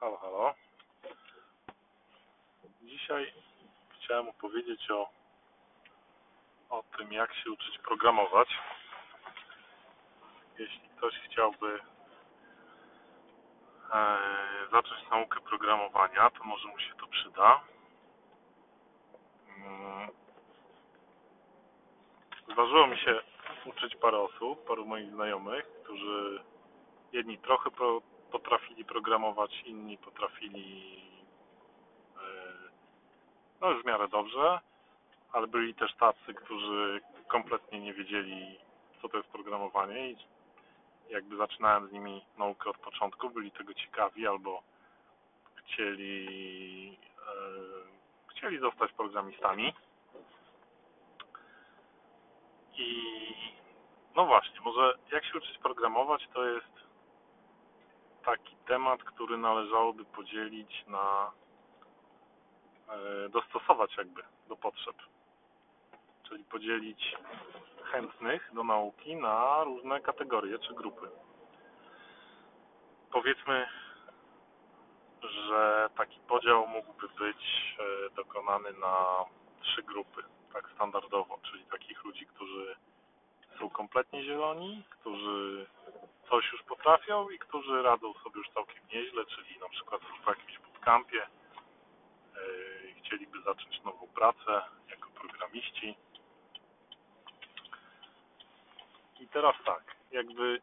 Halo, halo. Dzisiaj chciałem opowiedzieć o, o tym, jak się uczyć programować. Jeśli ktoś chciałby e, zacząć naukę programowania, to może mu się to przyda. Mm. Zdarzyło mi się uczyć parę osób, paru moich znajomych, którzy jedni trochę pro, potrafili programować, inni potrafili e, no już w miarę dobrze, ale byli też tacy, którzy kompletnie nie wiedzieli, co to jest programowanie i jakby zaczynałem z nimi naukę od początku, byli tego ciekawi albo chcieli e, chcieli zostać programistami. I no właśnie, może jak się uczyć programować, to jest taki temat, który należałoby podzielić na e, dostosować jakby do potrzeb. Czyli podzielić chętnych do nauki na różne kategorie czy grupy. Powiedzmy, że taki podział mógłby być e, dokonany na trzy grupy, tak standardowo, czyli takich ludzi, którzy są kompletnie zieloni, którzy coś już potrafią i którzy radzą sobie już całkiem nieźle, czyli na przykład w jakimś bootcampie i chcieliby zacząć nową pracę jako programiści. I teraz tak, jakby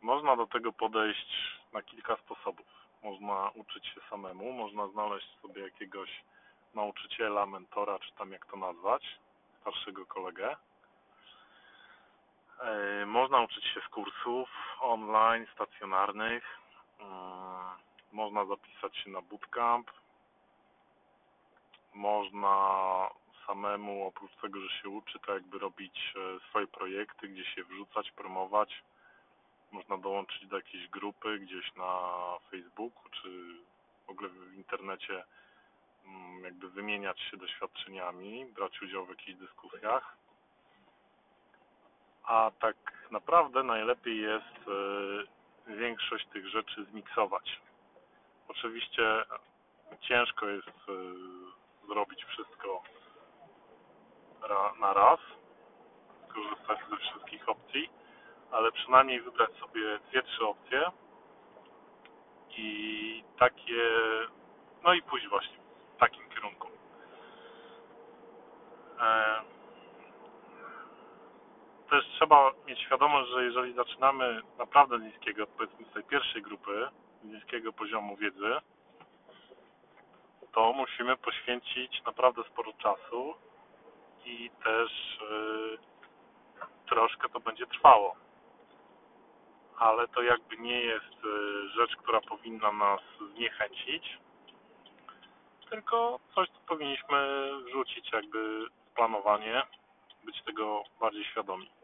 można do tego podejść na kilka sposobów. Można uczyć się samemu, można znaleźć sobie jakiegoś nauczyciela, mentora, czy tam jak to nazwać, starszego kolegę. E, można uczyć się z kursów online, stacjonarnych. Mm, można zapisać się na bootcamp. Można samemu, oprócz tego, że się uczy, to jakby robić e, swoje projekty, gdzie się wrzucać, promować. Można dołączyć do jakiejś grupy gdzieś na Facebooku, czy w ogóle w internecie mm, jakby wymieniać się doświadczeniami, brać udział w jakichś dyskusjach a tak naprawdę najlepiej jest e, większość tych rzeczy zmiksować. Oczywiście ciężko jest e, zrobić wszystko na raz, korzystać ze wszystkich opcji, ale przynajmniej wybrać sobie dwie, trzy opcje i takie, no i pójść właśnie w takim kierunku. E, też trzeba mieć świadomość, że jeżeli zaczynamy naprawdę z niskiego, powiedzmy z tej pierwszej grupy, z niskiego poziomu wiedzy, to musimy poświęcić naprawdę sporo czasu i też yy, troszkę to będzie trwało. Ale to jakby nie jest yy, rzecz, która powinna nas zniechęcić, tylko coś, co powinniśmy wrzucić jakby w planowanie, być tego bardziej świadomi.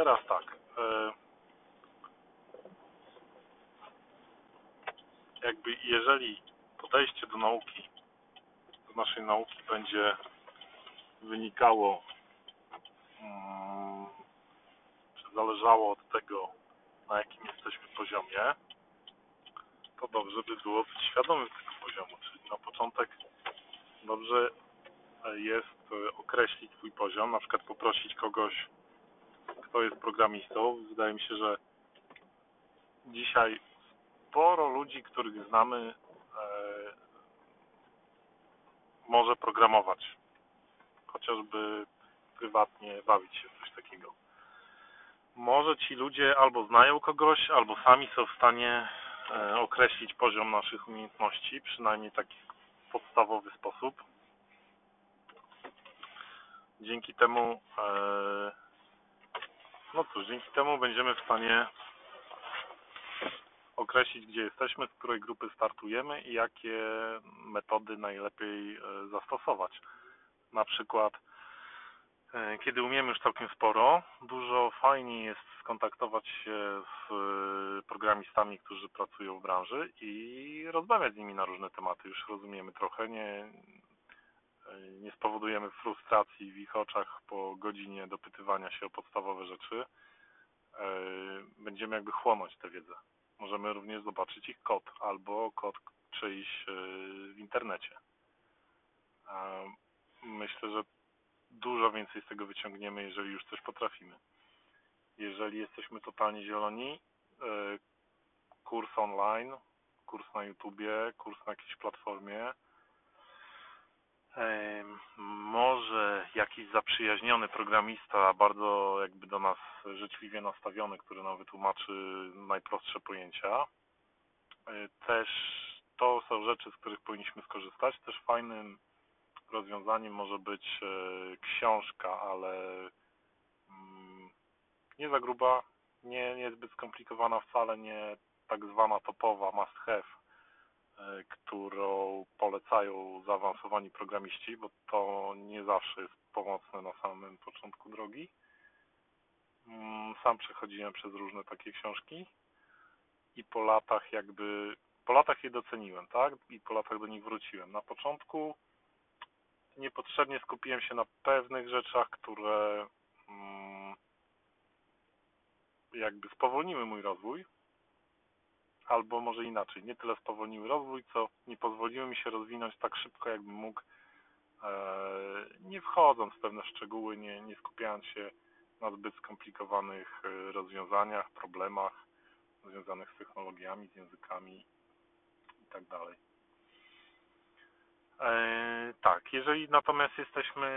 Teraz tak. E, jakby jeżeli podejście do nauki, do naszej nauki będzie wynikało, mm, czy zależało od tego, na jakim jesteśmy poziomie, to dobrze by było być świadomym tego poziomu. Czyli na początek dobrze jest określić swój poziom, na przykład poprosić kogoś kto jest programistą. Wydaje mi się, że dzisiaj sporo ludzi, których znamy, e, może programować. Chociażby prywatnie bawić się w coś takiego. Może ci ludzie albo znają kogoś, albo sami są w stanie e, określić poziom naszych umiejętności, przynajmniej taki podstawowy sposób. Dzięki temu e, no cóż, dzięki temu będziemy w stanie określić, gdzie jesteśmy, z której grupy startujemy i jakie metody najlepiej e, zastosować. Na przykład, e, kiedy umiemy już całkiem sporo, dużo fajniej jest skontaktować się z programem programistami, którzy pracują w branży i rozmawiać z nimi na różne tematy. Już rozumiemy trochę, nie, nie spowodujemy frustracji w ich oczach po godzinie dopytywania się o podstawowe rzeczy. Będziemy jakby chłonąć tę wiedzę. Możemy również zobaczyć ich kod albo kod czyjś w internecie. Myślę, że dużo więcej z tego wyciągniemy, jeżeli już coś potrafimy. Jeżeli jesteśmy totalnie zieloni, e, kurs online, kurs na YouTubie, kurs na jakiejś platformie, e, może jakiś zaprzyjaźniony programista, bardzo jakby do nas życzliwie nastawiony, który nam wytłumaczy najprostsze pojęcia. E, też to są rzeczy, z których powinniśmy skorzystać. Też fajnym rozwiązaniem może być książka, ale nie za gruba, nie, nie zbyt skomplikowana wcale, nie tak zwana topowa must have, e, którą polecają zaawansowani programiści, bo to nie zawsze jest pomocne na samym początku drogi. Mm, sam przechodziłem przez różne takie książki i po latach jakby, po latach je doceniłem, tak? I po latach do nich wróciłem. Na początku niepotrzebnie skupiłem się na pewnych rzeczach, które mm, jakby spowolniły mój rozwój, albo może inaczej, nie tyle spowolniły rozwój, co nie pozwoliły mi się rozwinąć tak szybko, jakbym mógł, e, nie wchodząc w pewne szczegóły, nie, nie skupiając się na zbyt skomplikowanych e, rozwiązaniach, problemach związanych z technologiami, z językami itd. Tak, e, tak, jeżeli natomiast jesteśmy,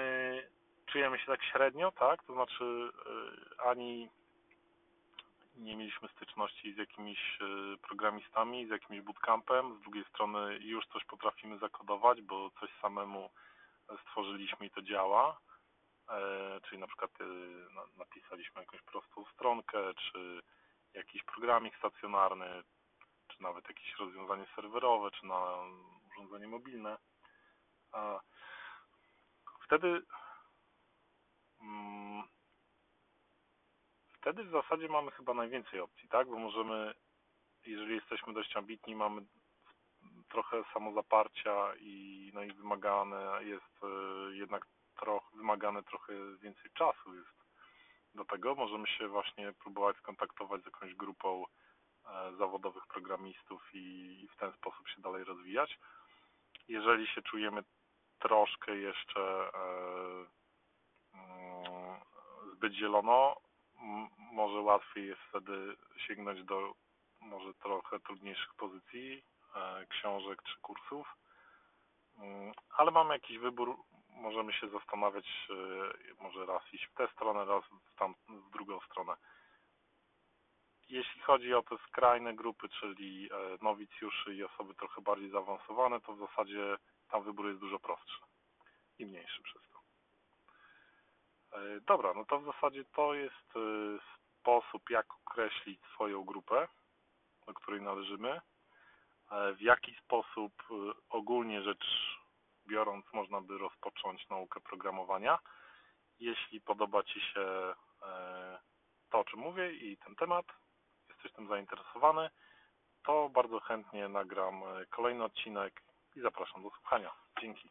czujemy się tak średnio, tak, to znaczy ani nie mieliśmy styczności z jakimiś e, programistami, z jakimś bootcampem, z drugiej strony już coś potrafimy zakodować, bo coś samemu stworzyliśmy i to działa, e, czyli na przykład e, napisaliśmy jakąś prostą stronkę, czy jakiś programik stacjonarny, czy nawet jakieś rozwiązanie serwerowe, czy na urządzenie mobilne. Wtedy mm, wtedy w zasadzie mamy chyba najwięcej opcji, tak? Bo możemy, jeżeli jesteśmy dość ambitni, mamy trochę samozaparcia i, no i wymagane jest e, jednak trochę, wymagane trochę więcej czasu jest do tego. Możemy się właśnie próbować skontaktować z jakąś grupą e, zawodowych programistów i, w ten sposób się dalej rozwijać. Jeżeli się czujemy troszkę jeszcze e, mm, zbyt zielono, może łatwiej jest wtedy sięgnąć do może trochę trudniejszych pozycji, e, książek czy kursów, mm, ale mamy jakiś wybór, możemy się zastanawiać, e, może raz iść w tę stronę, raz w, tam, w drugą stronę. Jeśli chodzi o te skrajne grupy, czyli e, nowicjuszy i osoby trochę bardziej zaawansowane, to w zasadzie tam wybór jest dużo prostszy i mniejszy przez to. E, dobra, no to w zasadzie to jest e, sposób, jak określić swoją grupę, do której należymy, e, w jaki sposób ogólnie rzecz biorąc można by rozpocząć naukę programowania. Jeśli podoba Ci się to, o czym mówię i ten temat, jesteś tym zainteresowany, to bardzo chętnie nagram kolejny odcinek i zapraszam do słuchania. Dzięki.